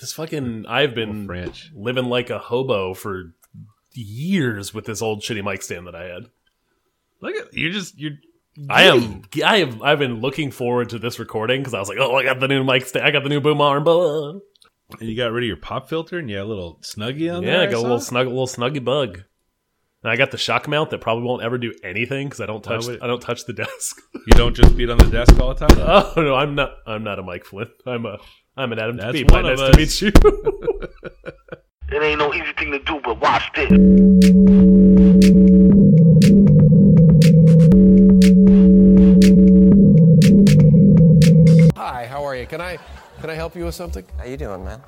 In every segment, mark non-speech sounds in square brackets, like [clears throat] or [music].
this fucking I've been French. living like a hobo for years with this old shitty mic stand that I had. Look at you're just you're. I am I have I've been looking forward to this recording because I was like, oh, I got the new mic stand, I got the new boom arm, blah. And you got rid of your pop filter and you had a little snuggie on Yeah, there. I got a little snug, a little snuggy bug. And I got the shock mount that probably won't ever do anything because I don't touch I don't touch the [laughs] desk. You don't just beat on the desk all the time. [laughs] oh no, I'm not I'm not a Mike Flynn. I'm a I'm an Adam That's Speed. one Nice of to meet you. [laughs] It ain't no easy thing to do, but watch this. Hi, how are you? Can I can I help you with something? How you doing, man?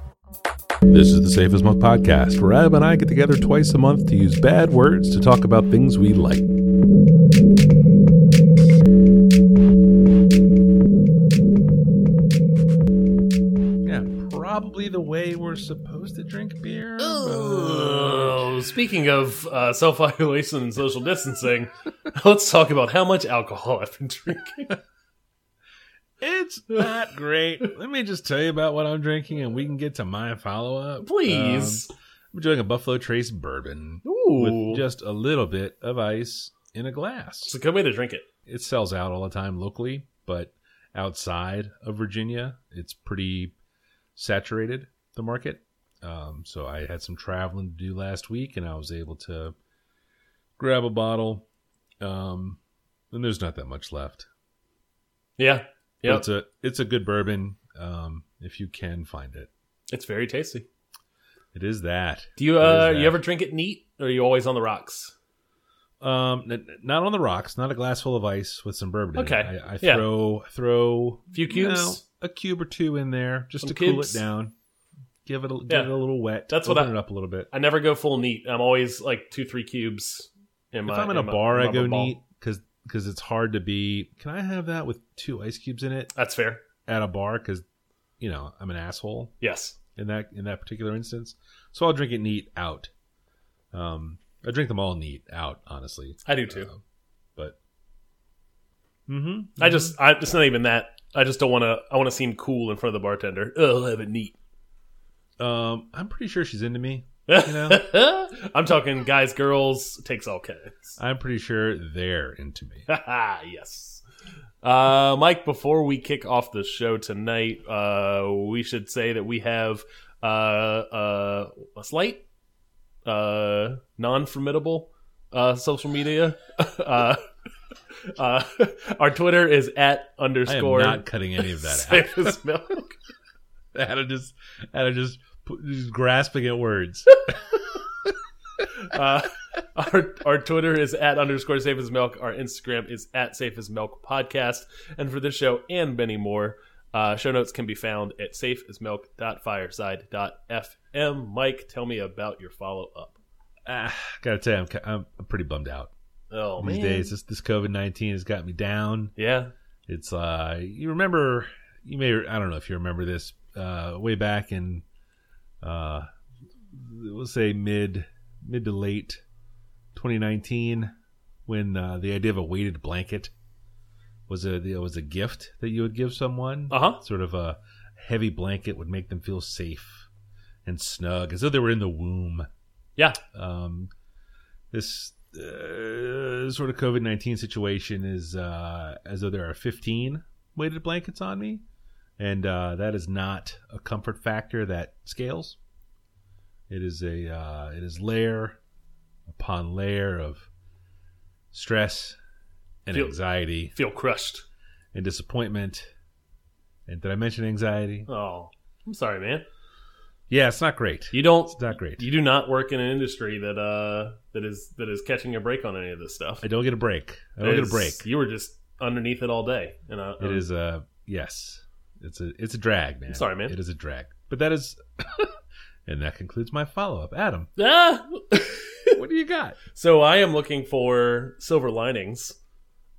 This is the Safe as Milk podcast, where Adam and I get together twice a month to use bad words to talk about things we like. The way we're supposed to drink beer. Oh, speaking of uh, self isolation and social distancing, [laughs] let's talk about how much alcohol I've been drinking. It's not great. Let me just tell you about what I'm drinking, and we can get to my follow up. Please. I'm doing a Buffalo Trace bourbon Ooh, with just a little bit of ice in a glass. it's a good way to drink it. It sells out all the time locally, but outside of Virginia, it's pretty saturated, the market. Um, so I had some traveling to do last week, and I was able to grab a bottle. Um, and there's not that much left. Yeah, yeah, It's a it's a good bourbon um, if you can find it. it's very tasty. It is that. Do you uh, you ever drink it neat, or are you always on the rocks? Um, not on the rocks. Not a glass full of ice with some bourbon. in it. Okay. I, I Yeah. throw throw Few you know, cubes? A cube or two in there just Some to cool cubes? it down. Give it a, give Yeah. it a little wet. That's what open I- it up a little bit. I never go full neat. I'm always like two, three cubes. In my, if I'm in a my- bar, I my go ball. neat because because it's hard to be. Can I have that with two ice cubes in it That's fair. at a bar? Because you know I'm an asshole Yes. in that in that particular instance. So I'll drink it neat out. Um, I drink them all neat out, honestly. I do too. Uh, but mm-hmm. I just, I, it's not even that. I just don't want to. I want to seem cool in front of the bartender. Oh, I'll have it neat. um, I'm pretty sure she's into me. [laughs] know? I'm talking guys, girls, takes all kinds. I'm pretty sure they're into me. [laughs] yes. Uh, Mike, before we kick off the show tonight, uh, we should say that we have uh, uh, a slight, uh, non-formidable uh, social media. [laughs] uh, [laughs] uh, our Twitter is at underscore. I am not cutting any of that [laughs] out. safe as milk. [laughs] Adam just, Adam just, just grasping at words. Uh, our our Twitter is at underscore safe as milk. Our Instagram is at safe as milk podcast. And for this show and many more, uh, show notes can be found at safeasmilk.fireside.fm. Mike, tell me about your follow up. ah, gotta tell you, I'm, I'm pretty bummed out Oh these man, days. This this COVID nineteen has got me down. yeah, It's uh, you remember, you may, I don't know if you remember this, uh, way back in, uh, we'll say mid mid to late 2019, when uh, the idea of a weighted blanket was a was a gift that you would give someone. uh huh. Sort of a heavy blanket would make them feel safe and snug, as though they were in the womb. Yeah, Um, this uh, sort of COVID nineteen situation is uh, as though there are fifteen weighted blankets on me, and uh, that is not a comfort factor that scales. It is a uh, it is layer upon layer of stress and Feel- anxiety feel crushed. and disappointment. And did I mention anxiety? Oh, I'm sorry, man. Yeah, it's not great. You don't. It's not great. You do not work in an industry that uh that is that is catching a break on any of this stuff. I don't get a break. I don't get a break. You were just underneath it all day, and uh, It is a yes. It's a it's a drag, man. Sorry, man. It is a drag. But that is [laughs] and that concludes my follow up. Adam, Ah! [laughs] what do you got? So I am looking for silver linings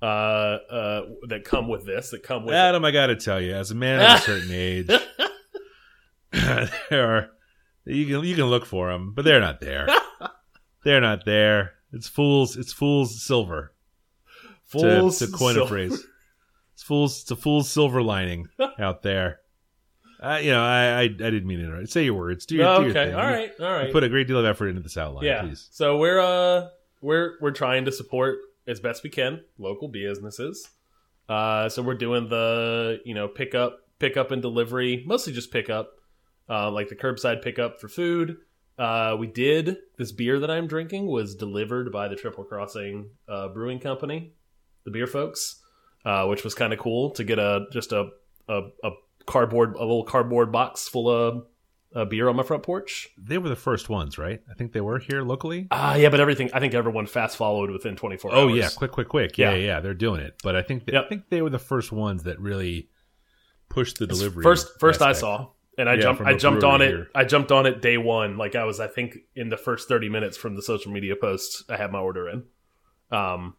uh, uh, that come with this. That come with Adam, I gotta tell you, as a man of a [laughs] certain age, [laughs] there are you can you can look for them, but they're not there. [laughs] they're not there. It's fools. It's fools silver. Fools. to coin a silver. phrase, it's fools. It's a fool's silver lining [laughs] out there. I, you know, I, I I didn't mean to interrupt. Say your words. Do your, Oh, do your okay, thing. all right, all right. You put a great deal of effort into this outline. yeah. Please. So we're uh we're we're trying to support as best we can local businesses. Uh, so we're doing the you know pickup, pickup and delivery, mostly just pickup, uh, like the curbside pickup for food. Uh, we did this beer that I'm drinking was delivered by the Triple Crossing uh, Brewing Company, the beer folks, uh, which was kind of cool to get a just a, a a cardboard a little cardboard box full of uh, beer on my front porch. They were the first ones, right? I think they were here locally. Ah, yeah, but everything. I think everyone fast followed within 24 Oh hours. yeah, quick, quick, quick. Yeah, Yeah. yeah, they're doing it. But I think Yep. I think they were the first ones that really pushed the delivery. First, first I saw, and I Yeah, jumped. I jumped on it. here. I jumped on it day one. Like I was, I think, in the first 30 minutes from the social media post, I had my order in. Um,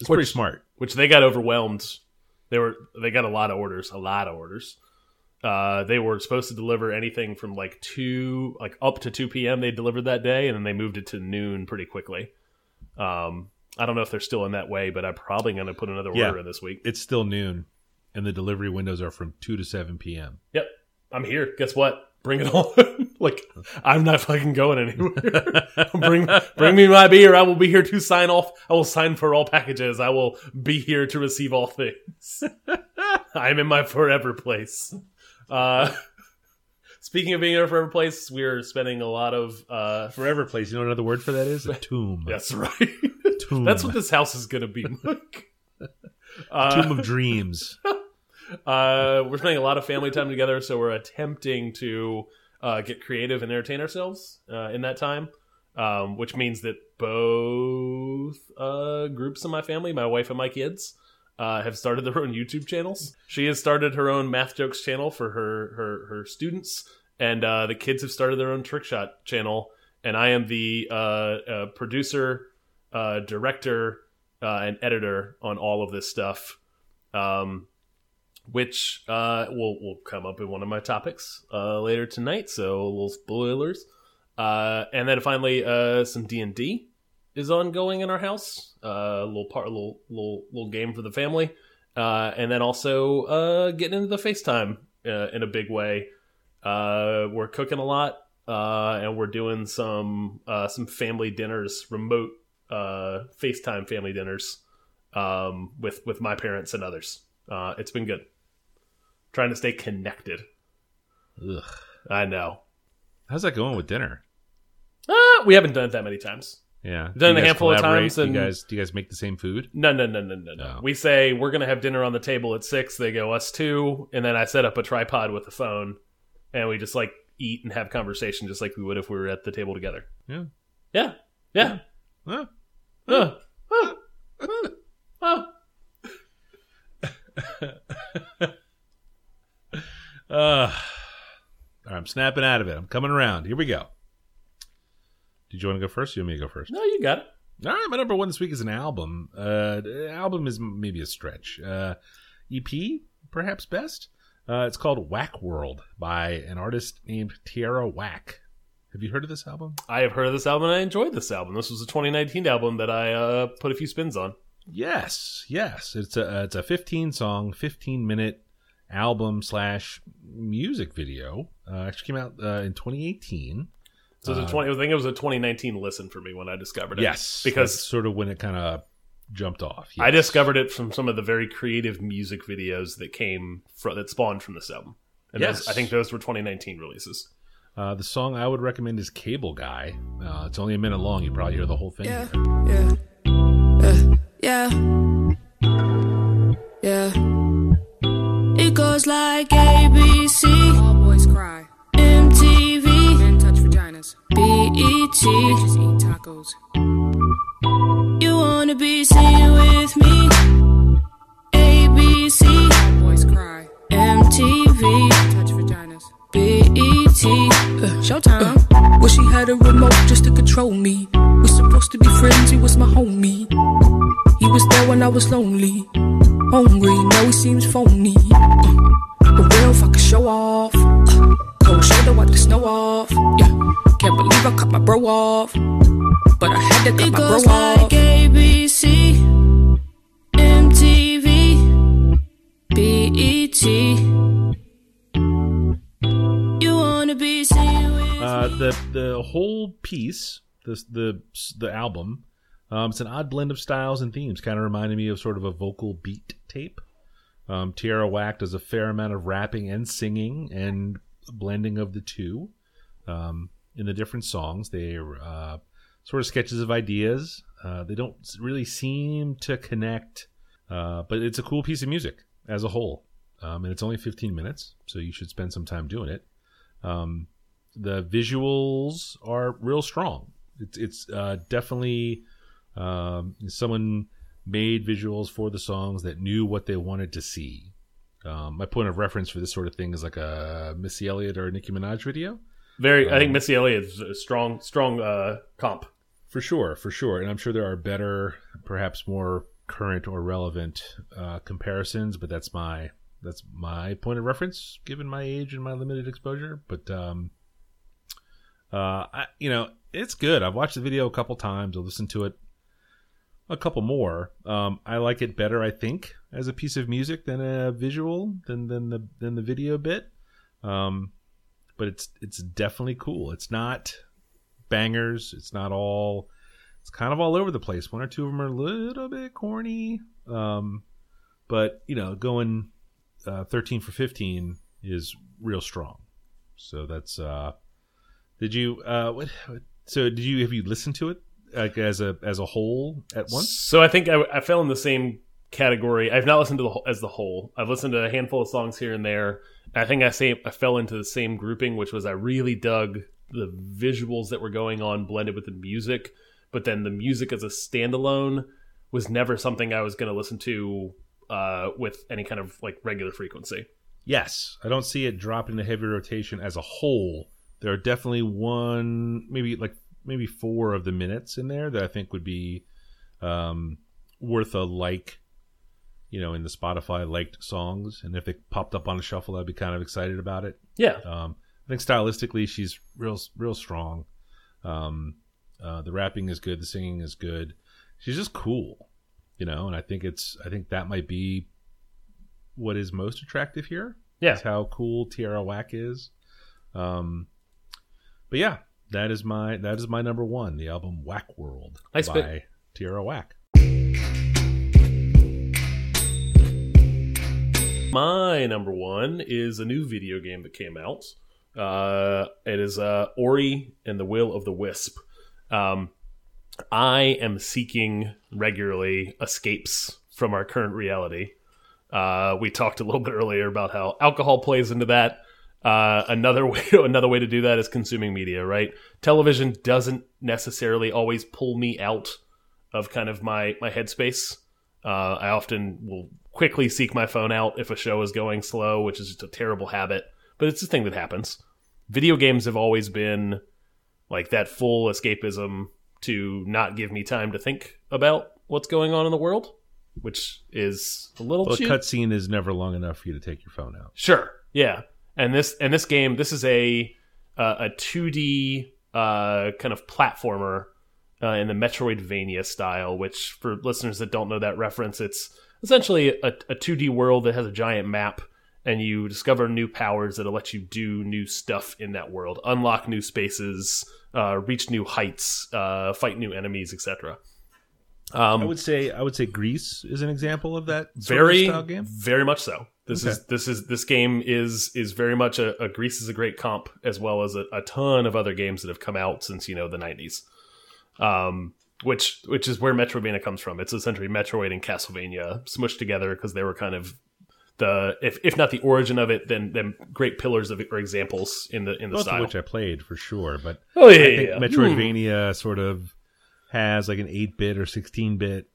It's pretty smart. which they got overwhelmed. They were they got a lot of orders, a lot of orders. Uh, they were supposed to deliver anything from like two, like up to two p.m. They delivered that day, and then they moved it to noon pretty quickly. Um, I don't know if they're still in that way, but I'm probably going to put another Yeah. order in this week. It's still noon, and the delivery windows are from two to seven p.m. Yep, I'm here. Guess what? Bring it [laughs] on. like I'm not fucking going anywhere. [laughs] bring bring me my beer. I will be here to sign off. I will sign for all packages. I will be here to receive all things. [laughs] I'm in my forever place. Uh, speaking of being in a forever place, we're spending a lot of. Uh, Forever place. You know what another word for that is? A tomb. that's right. Tomb. That's what this house is going to be. Mike. Uh, tomb of dreams. Uh, we're spending a lot of family time together, so we're attempting to uh, get creative and entertain ourselves uh, in that time, um, which means that both uh, groups of my family, my wife and my kids, uh, have started their own YouTube channels. She has started her own math jokes channel for her her, her students, and uh, the kids have started their own trick shot channel. And I am the producer, director, and editor on all of this stuff. Um, which uh, will will come up in one of my topics uh, later tonight. So little spoilers, uh, and then finally uh, some D and D is ongoing in our house. Uh, a little part, little little little game for the family, uh, and then also getting into the FaceTime in a big way. We're cooking a lot, and we're doing some some family dinners, remote FaceTime family dinners um, with with my parents and others. It's been good. Trying to stay connected. Ugh. I know. How's that going with dinner? Ah, we haven't done it that many times. Yeah, Done Do a handful of times Do and- you guys, do you guys make the same food? No, no, no, no, no, no. No. We say we're gonna have dinner on the table at six. They go us two, and then I set up a tripod with a phone, and we just like eat and have conversation just like we would if we were at the table together. Yeah. Yeah, yeah. Huh? Uh, uh, uh, uh. Uh, all right, I'm snapping out of it. I'm coming around. Here we go. Did you want to go first? Or you want me to go first? No, you got it. All right, my number one this week is an album. Uh, album is maybe a stretch. Uh, EP, perhaps best. Uh, it's called Whack World by an artist named Tierra Whack. Have you heard of this album? I have heard of this album and I enjoyed this album. This was a 2019 album that I uh, put a few spins on. Yes, yes. It's a it's a 15 song, 15 minute album slash music video. Uh, actually came out uh, in 2018. So it was a 20, I think it was a 2019 listen for me when I discovered it. Yes, because that's sort of when it kind of jumped off. I discovered it from some of the very creative music videos that came from that spawned from this album. And Yes. those, I think those were 2019 releases. Uh, the song I would recommend is Cable Guy. Uh, it's only a minute long. You probably hear the whole thing. Yeah, here. yeah, yeah, It goes like ABC, All boys cry. MTV, Men touch vaginas. BET. Bitches eat tacos. You wanna be seen with me? ABC, All boys cry. MTV, Men Touch vaginas. BET. Uh, Showtime. Well, she had a remote just to control me. We're supposed to be friends, he was my homie. He was there when I was lonely. Hungry, now he seems phony. Uh, but real if show off. Uh, cold shoulder, wipe the snow off. Yeah, can't believe I cut my bro off. But I had to cut It my goes bro like off. ABC, MTV, BET. You wanna Uh, the the whole piece, the the the album, um, it's an odd blend of styles and themes. Kind of reminded me of sort of a vocal beat tape. Um, Tierra Whack does a fair amount of rapping and singing and blending of the two um, in the different songs. They are uh, sort of sketches of ideas. Uh, they don't really seem to connect, uh, but it's a cool piece of music as a whole. Um, and it's only 15 minutes, so you should spend some time doing it. Um, the visuals are real strong. It's, it's uh, definitely um, someone made visuals for the songs that knew what they wanted to see. Um, my point of reference for this sort of thing is like a Missy Elliott or Nicki Minaj video. Very, I Um, think Missy Elliott is a strong, strong uh, comp. For sure, for sure. And I'm sure there are better, perhaps more current or relevant uh, comparisons, but that's my that's my point of reference given my age and my limited exposure. But um uh I, you know, it's good. I've watched the video a couple times. I listened to it a couple more. Um I like it better, I think, as a piece of music than a visual than than the than the video bit. Um but it's it's definitely cool. It's not bangers. It's not all. It's kind of all over the place. One or two of them are a little bit corny, um, but you know, going uh, thirteen for fifteen is real strong. So that's. Uh, did you? Uh, what? So did you? Have you listened to it like as a as a whole at once? So I think I, I fell in the same category. I've not listened to the whole, as the whole. I've listened to a handful of songs here and there. I think I say I fell into the same grouping, which was I really dug the visuals that were going on blended with the music, but then the music as a standalone was never something I was going to listen to uh, with any kind of like regular frequency. Yes, I don't see it dropping the heavy rotation as a whole. There are definitely one, maybe like maybe four of the minutes in there that I think would be um, worth a like. You know, in the Spotify liked songs, and if they popped up on a shuffle, I'd be kind of excited about it. Yeah, Um, I think stylistically, she's real, real strong. Um, uh, the rapping is good, the singing is good. She's just cool, you know. And I think it's, I think that might be what is most attractive here. Yeah. how cool Tierra Whack is. Um, but yeah, that is my that is my number one. The album Whack World Nice by pick. Tierra Whack. My number one is a new video game that came out. Uh, it is uh, Ori and the Will of the Wisp. Um, I am seeking regularly escapes from our current reality. Uh, we talked a little bit earlier about how alcohol plays into that. Uh, another [laughs] way, another way to do that is consuming media. Right? Television doesn't necessarily always pull me out of kind of my my headspace. Uh, I often will quickly seek my phone out if a show is going slow, which is just a terrible habit. But it's a thing that happens. Video games have always been like that full escapism to not give me time to think about what's going on in the world, which is a little Well, a cutscene is never long enough for you to take your phone out. Sure. Yeah. And this and this game, this is a uh, a 2D uh, kind of platformer uh, in the Metroidvania style. Which, for listeners that don't know that reference, it's essentially a, a 2D world that has a giant map, and you discover new powers that'll let you do new stuff in that world, unlock new spaces, uh, reach new heights, uh, fight new enemies, etc. Um, I would say I would say Gris is an example of that very style game. very much so this Okay. is this is this game is is very much a, a Gris is a great comp as well as a, a ton of other games that have come out since you know the 90s um which which is where metroidvania comes from it's essentially metroid and castlevania smushed together because they were kind of the if, if not the origin of it then then great pillars of it or examples in the in the Both style of which I played for sure, but oh yeah, I think yeah. Metroidvania sort of has like an 8-bit or 16-bit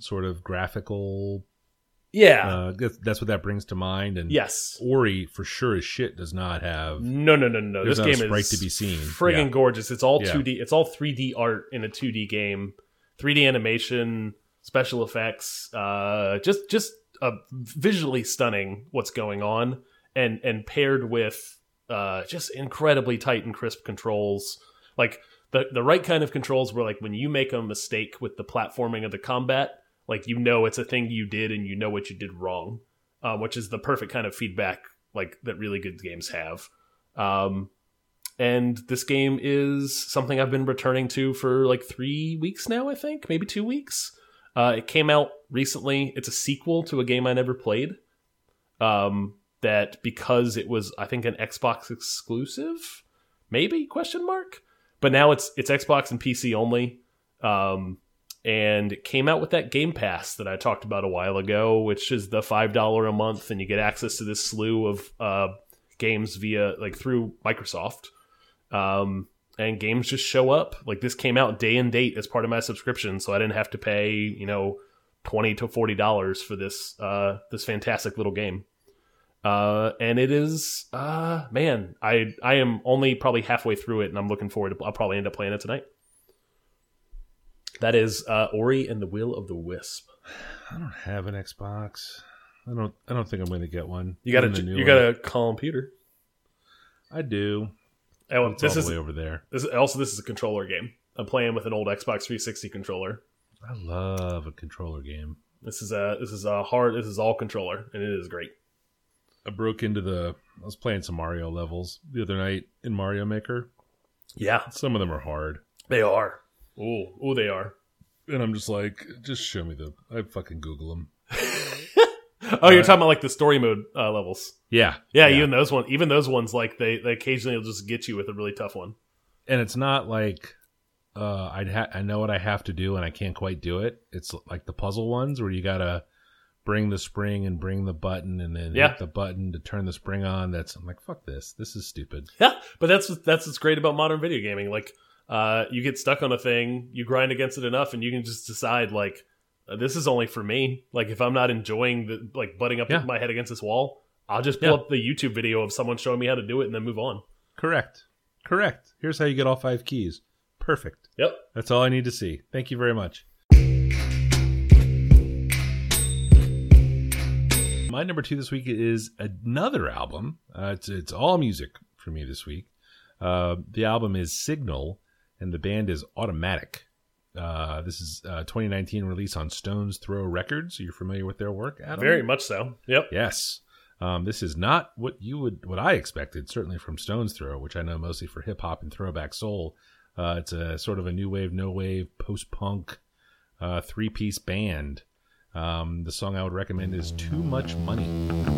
sort of graphical. Yeah Uh, that's, that's what that brings to mind. And yes Ori for sure as shit does not have. No, no, no, no. This game is to be seen. Friggin' Yeah. gorgeous. It's all Yeah. 2D. It's all 3D art in a 2D game. 3D animation, special effects, uh, just just uh, visually stunning. What's going on, and and paired with uh, just incredibly tight and crisp controls, like the the right kind of controls. Where like when you make a mistake with the platforming of the combat, like you know it's a thing you did and you know what you did wrong, um, which is the perfect kind of feedback like that really good games have. Um, and this game is something I've been returning to for like three weeks now. I think maybe two weeks. Uh, it came out recently. It's a sequel to a game I never played. Um, that because it was I think an Xbox exclusive, maybe question mark. But now it's it's Xbox and PC only. Um, and came out with that Game Pass that I talked about a while ago, which is the five dollar a month, and you get access to this slew of uh, games via like through Microsoft. Um, and games just show up. Like this came out day and date as part of my subscription, so I didn't have to pay you know twenty to forty dollars for this uh, this fantastic little game. Uh, and it is uh, man, I I am only probably halfway through it, and I'm looking forward to. I'll probably end up playing it tonight. That is uh, Ori and the Will of the Wisp. I don't have an Xbox. I don't. I don't think I'm going to get one. You got to new you got to call Peter. I do. Oh, this is over there. this is, also this is a controller game. I'm playing with an old Xbox 360 controller. I love a controller game. This is a this is a hard this is all controller and it is great. I broke into the. I was playing some Mario levels the other night in Mario Maker. Yeah, Some of them are hard, they are. Ooh, oh, they are. and I'm just like, just show me the. I fucking Google them. [laughs] Oh, you're talking about like the story mode uh, levels. Yeah, Yeah, even those ones, even those ones, like they, they occasionally will just get you with a really tough one. and it's not like uh I'd ha- I know what I have to do and I can't quite do it. It's like the puzzle ones where you gotta bring the spring and bring the button and then Yeah. hit the button to turn the spring on. That's I'm like fuck this. This is stupid. Yeah, but that's that's what's great about modern video gaming. Like, uh, you get stuck on a thing, you grind against it enough, and you can just decide like, uh, this is only for me. Like, if I'm not enjoying the like butting up Yeah. my head against this wall, I'll just pull Yeah. up the YouTube video of someone showing me how to do it and then move on. Correct. Correct. Here's how you get all five keys. Perfect. Yep. That's all I need to see. Thank you very much. My number two this week is another album. Uh, it's it's all music for me this week. Uh, the album is Signal, and the band is Automatic. Uh, this is uh, 2019 release on Stones Throw Records. You're familiar with their work, Adam? Very much so. Yep. Yes. Um, this is not what you would, what I expected, certainly from Stones Throw, which I know mostly for hip hop and throwback soul. Uh, it's a sort of a new wave, no wave, post punk, uh, three piece band. Um, the song I would recommend is Too Much Money.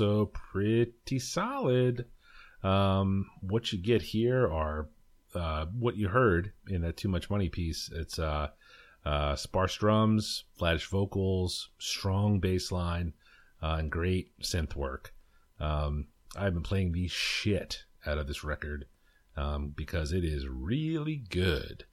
Also pretty solid. Um, what you get here are uh, what you heard in that Too Much Money piece. It's uh, uh, sparse drums, flattish vocals, strong bass line, uh, and great synth work. Um, I've been playing the shit out of this record um, because it is really good.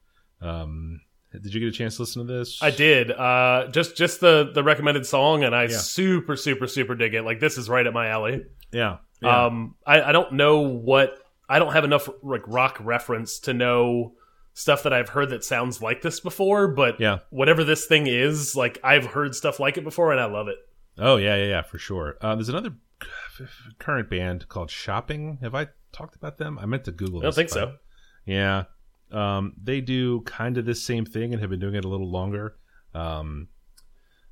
Um, did you get a chance to listen to this? I did. Uh, just just the the recommended song, and I Yeah. super super super dig it. Like this is right up my alley. Yeah. yeah. Um, I, I don't know what I don't have enough like rock reference to know stuff that I've heard that sounds like this before. But Yeah. whatever this thing is, like I've heard stuff like it before, and I love it. Oh yeah, yeah, yeah, for sure. Uh, there's another current band called Shopping. Have I talked about them? I meant to Google. I don't think so. Yeah, um, they do kind of this same thing and have been doing it a little longer. Um,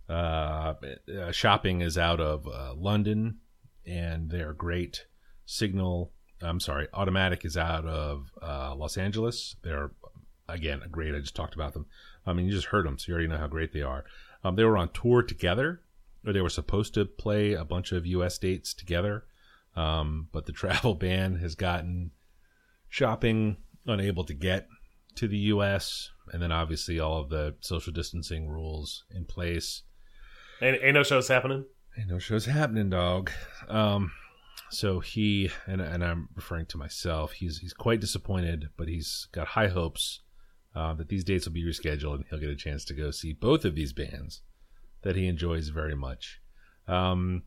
uh, uh, Shopping is out of uh, London, and they're great. Signal, I'm sorry, Automatic is out of uh, Los Angeles. They're again great. I just talked about them. I mean, you just heard them, so you already know how great they are. Um, they were on tour together, or they were supposed to play a bunch of U.S. dates together, um, but the [laughs] travel ban has gotten shopping unable to get to the U.S. And then obviously all of the social distancing rules in place. Ain't, ain't no shows happening. Ain't no shows happening, dog. Um, so he and and I'm referring to myself. He's he's quite disappointed, but he's got high hopes uh, that these dates will be rescheduled and he'll get a chance to go see both of these bands that he enjoys very much. Um,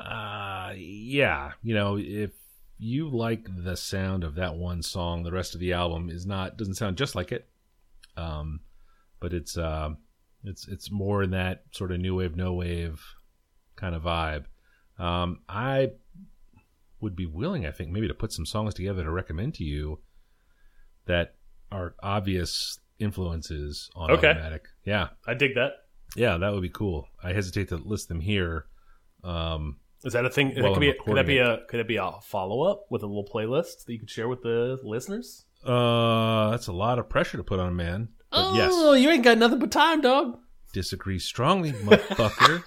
uh, yeah, you know, if you like the sound of that one song, the rest of the album is not doesn't sound just like it. Um, but it's uh, it's it's more in that sort of new wave, no wave kind of vibe. Um, I would be willing, I think, maybe to put some songs together to recommend to you that are obvious influences on Okay. automatic. Yeah, I dig that. yeah, that would be cool. I hesitate to list them here. Um, Is that a thing? Well, could, be, could that be a could it be a follow up with a little playlist that you could share with the listeners? uh, that's a lot of pressure to put on a man. But oh, yes, you ain't got nothing but time, dog. disagree strongly, motherfucker.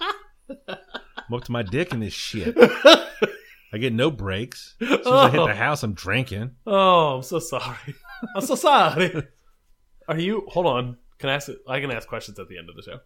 [laughs] I'm up to my dick in this shit. [laughs] I get no breaks. As soon as I hit Oh. the house, I'm drinking. Oh, I'm so sorry. I'm so sorry. [laughs] Are you? Hold on. Can I ask? I can ask questions at the end of the show.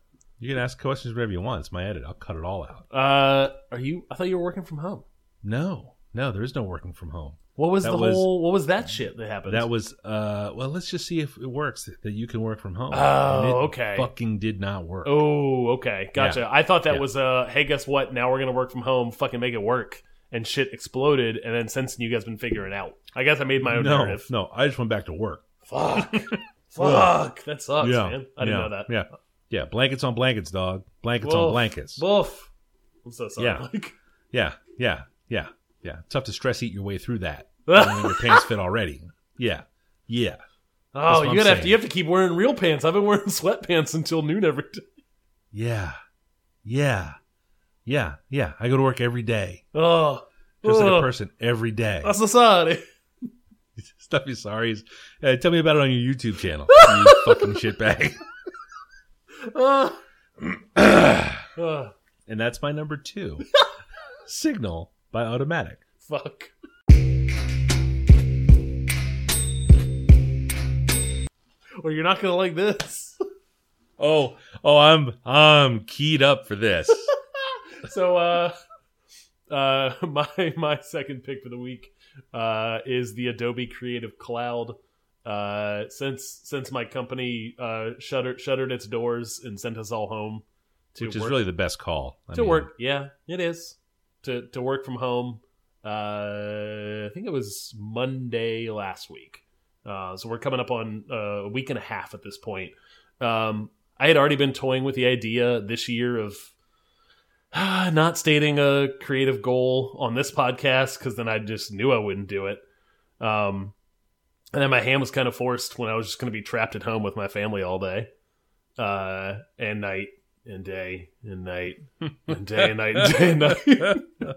You can ask questions whenever you want. It's my edit. I'll cut it all out. Uh, are you? I thought you were working from home. No, no, there is no working from home. What was That the was- whole? What was that shit that happened? That was uh well, let's just see if it works that you can work from home. Oh, And it okay. Fucking did not work. Oh, okay, gotcha. I thought that Yeah. was uh, hey, guess what? Now we're gonna work from home. Fucking make it work. And shit exploded, and then since then, you guys been figuring it out. I guess I made my own no, narrative. no, I just went back to work. Fuck, [laughs] fuck, that sucks, yeah, man. I didn't yeah, know that. Yeah, yeah, blankets on blankets, dog. Blankets on blankets. Woof. I'm so sorry. Yeah. Yeah, yeah, yeah, yeah. Tough to stress eat your way through that. [laughs] when your pants fit already. Yeah, yeah. Oh, you gotta have to, you have to keep wearing real pants. I've been wearing [laughs] sweatpants until noon every day. Yeah. Yeah. Yeah. Yeah. I go to work every day. Oh, Just like a person every day. I'm so sorry. [laughs] Stuff you sorry. Uh, tell me about it on your YouTube channel. you fucking shitbag. [sighs] And that's my number two. [laughs] Signal by Automatic. fuck. Well, you're not gonna like this. [laughs] Oh, oh, I'm I'm keyed up for this. [laughs] so uh uh my my second pick for the week uh is the Adobe Creative Cloud. Uh since since my company uh shuttered shuttered its doors and sent us all home to which is really the best call. I to mean, work. Yeah, it is. To to work from home. Uh I think it was Monday last week. Uh so we're coming up on uh, a week and a half at this point. Um I had already been toying with the idea this year of ah, [sighs] not stating a creative goal on this podcast because then I just knew I wouldn't do it. Um, and then my hand was kind of forced when I was just going to be trapped at home with my family all day, uh, and night and day and night and day and night and day and night. [laughs]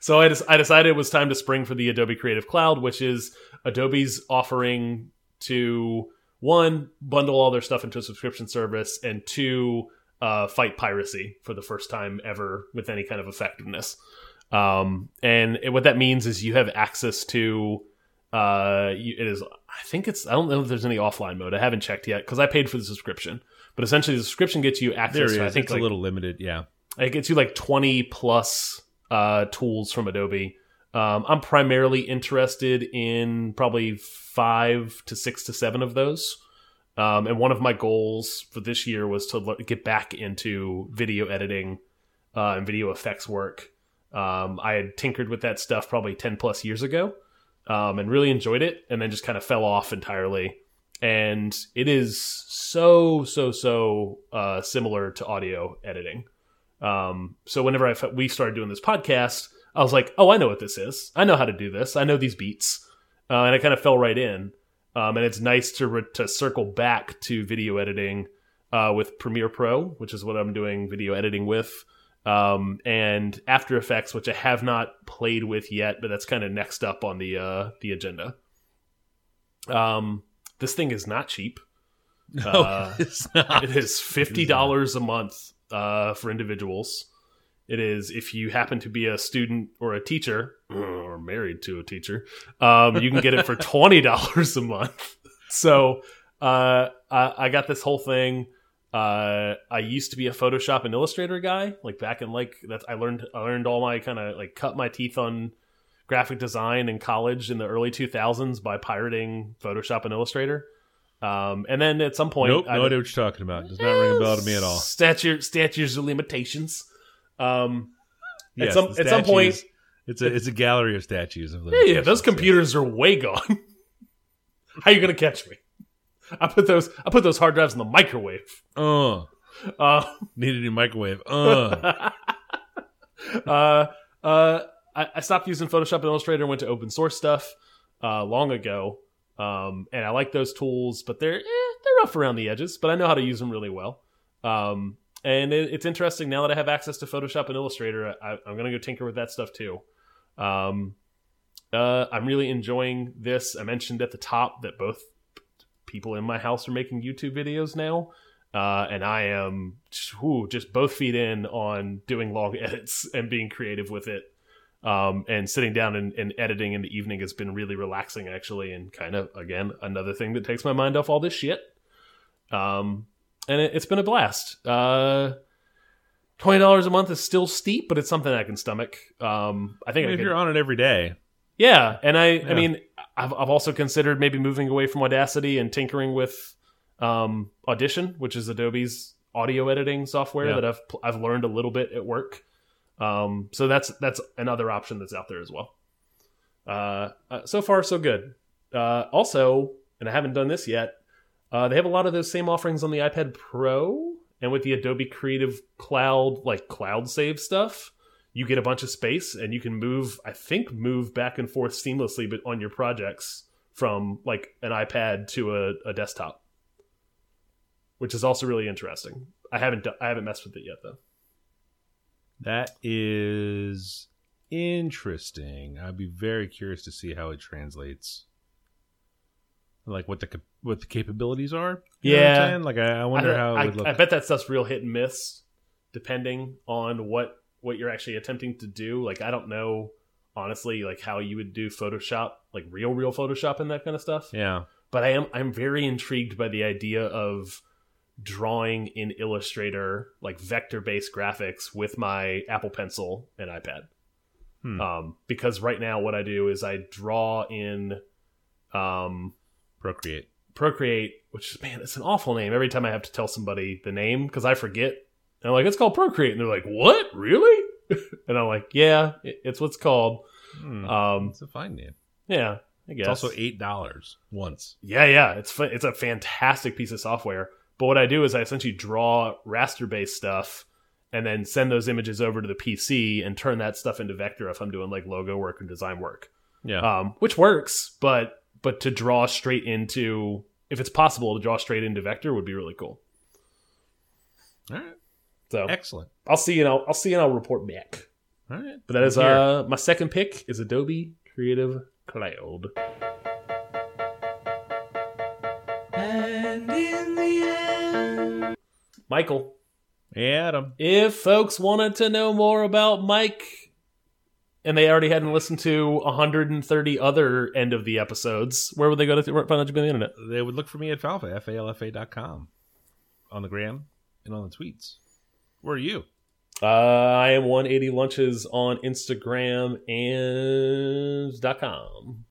so I, I decided it was time to spring for the Adobe Creative Cloud, which is Adobe's offering to one bundle all their stuff into a subscription service, and two uh, fight piracy for the first time ever with any kind of effectiveness. Um, and it, what that means is you have access to. Uh, it is. I think it's. I don't know if there's any offline mode. I haven't checked yet because I paid for the subscription. But essentially, the subscription gets you access. There to, I think it's like, a little limited. Yeah. it gets you like 20 plus uh, tools from Adobe. Um, I'm primarily interested in probably five to six to seven of those. Um, and one of my goals for this year was to get back into video editing uh, and video effects work. Um, I had tinkered with that stuff probably 10 plus years ago um, and really enjoyed it, and then just kind of fell off entirely. And it is so, so, so uh, similar to audio editing. Um, so whenever I we started doing this podcast, I was like, oh, I know what this is. I know how to do this. I know these beats, uh, and I kind of fell right in. Um, and it's nice to to circle back to video editing uh, with Premiere Pro, which is what I'm doing video editing with, um, and After Effects, which I have not played with yet, but that's kind of next up on the uh, the agenda. Um, this thing is not cheap. [laughs] Uh, it's not. it is fifty dollars a month uh, for individuals. It is if you happen to be a student or a teacher [clears throat] or married to a teacher, um, you can get it for [laughs] twenty dollars a month. So uh, I, I got this whole thing. Uh, I used to be a Photoshop and Illustrator guy. Like back in like that, I learned I learned all my kind of like cut my teeth on graphic design in college in the early 2000s by pirating Photoshop and Illustrator. Um, and then at some point, Nope, I- no idea what you're talking about. Does not ring a bell to me at all. Statute statutes of limitations. Um, at some the at some point, it's a it's a gallery of statues of yeah, yeah, those limitations. computers are way gone. [laughs] How you gonna catch me? I put those I put those hard drives in the microwave. Uh, Uh, need a new microwave. Uh, [laughs] uh, uh, I, I stopped using Photoshop and Illustrator and went to open source stuff uh, long ago. Um, and I like those tools, but they're eh, they're rough around the edges. But I know how to use them really well. Um, and it, it's interesting now that I have access to Photoshop and Illustrator. I, I'm gonna go tinker with that stuff too. Um, uh, I'm really enjoying this. I mentioned at the top that both people in my house are making YouTube videos now. Uh, and I am whew, just both feet in on doing long [laughs] edits and being creative with it. Um, and sitting down and, and editing in the evening has been really relaxing, actually, and kind of again another thing that takes my mind off all this shit. Um, and it, it's been a blast. Uh, Twenty dollars a month is still steep, but it's something I can stomach. Um, I think I if could- you're on it every day, yeah, and I, Yeah. I mean, I've, I've also considered maybe moving away from Audacity and tinkering with um, Audition, which is Adobe's audio editing software Yeah. that I've I've learned a little bit at work. Um, so that's that's another option that's out there as well. Uh, uh, so far, so good. Uh, also, and I haven't done this yet. Uh, they have a lot of those same offerings on the iPad Pro and with the Adobe Creative Cloud, like cloud save stuff you get a bunch of space and you can move i think move back and forth seamlessly but on your projects from like an ipad to a, a desktop which is also really interesting i haven't i haven't messed with it yet though that is interesting. I'd be very curious to see how it translates, like what the what the capabilities are. You know what I'm Yeah. like I, I wonder I, how it I, would look. I bet that stuff's real hit and miss depending on what what you're actually attempting to do like i don't know honestly like how you would do photoshop like real real photoshop and that kind of stuff yeah, but I am I'm very intrigued by the idea of drawing in Illustrator like vector based graphics with my Apple Pencil and iPad. Hmm. Um, because right now what I do is I draw in um, Procreate. Procreate, which is man, it's an awful name. Every time I have to tell somebody the name because I forget, and I'm like, it's called Procreate, and they're like, what, really? [laughs] and I'm like, yeah, it- it's what's called. Hmm. Um, it's a fine name. yeah, I guess It's also eight dollars once. Yeah, yeah, it's it's a fantastic piece of software. But what I do is I essentially draw raster based stuff and then send those images over to the PC and turn that stuff into vector if I'm doing like logo work and design work, Yeah, um, which works. But but to draw straight into if it's possible to draw straight into vector would be really cool. all right, So excellent. I'll see and I'll, I'll see and I'll report back. All right, But that is Here. uh my second pick is Adobe Creative Cloud. And in the end, Michael, Adam. if folks wanted to know more about Mike and they already hadn't listened to 130 other end of the episodes, where would they go to th- find out you on the internet? They would look for me at Falfa, F A L F A dot com, on the gram and on the tweets. Where are you? Uh, I am 180 lunches on Instagram and .com.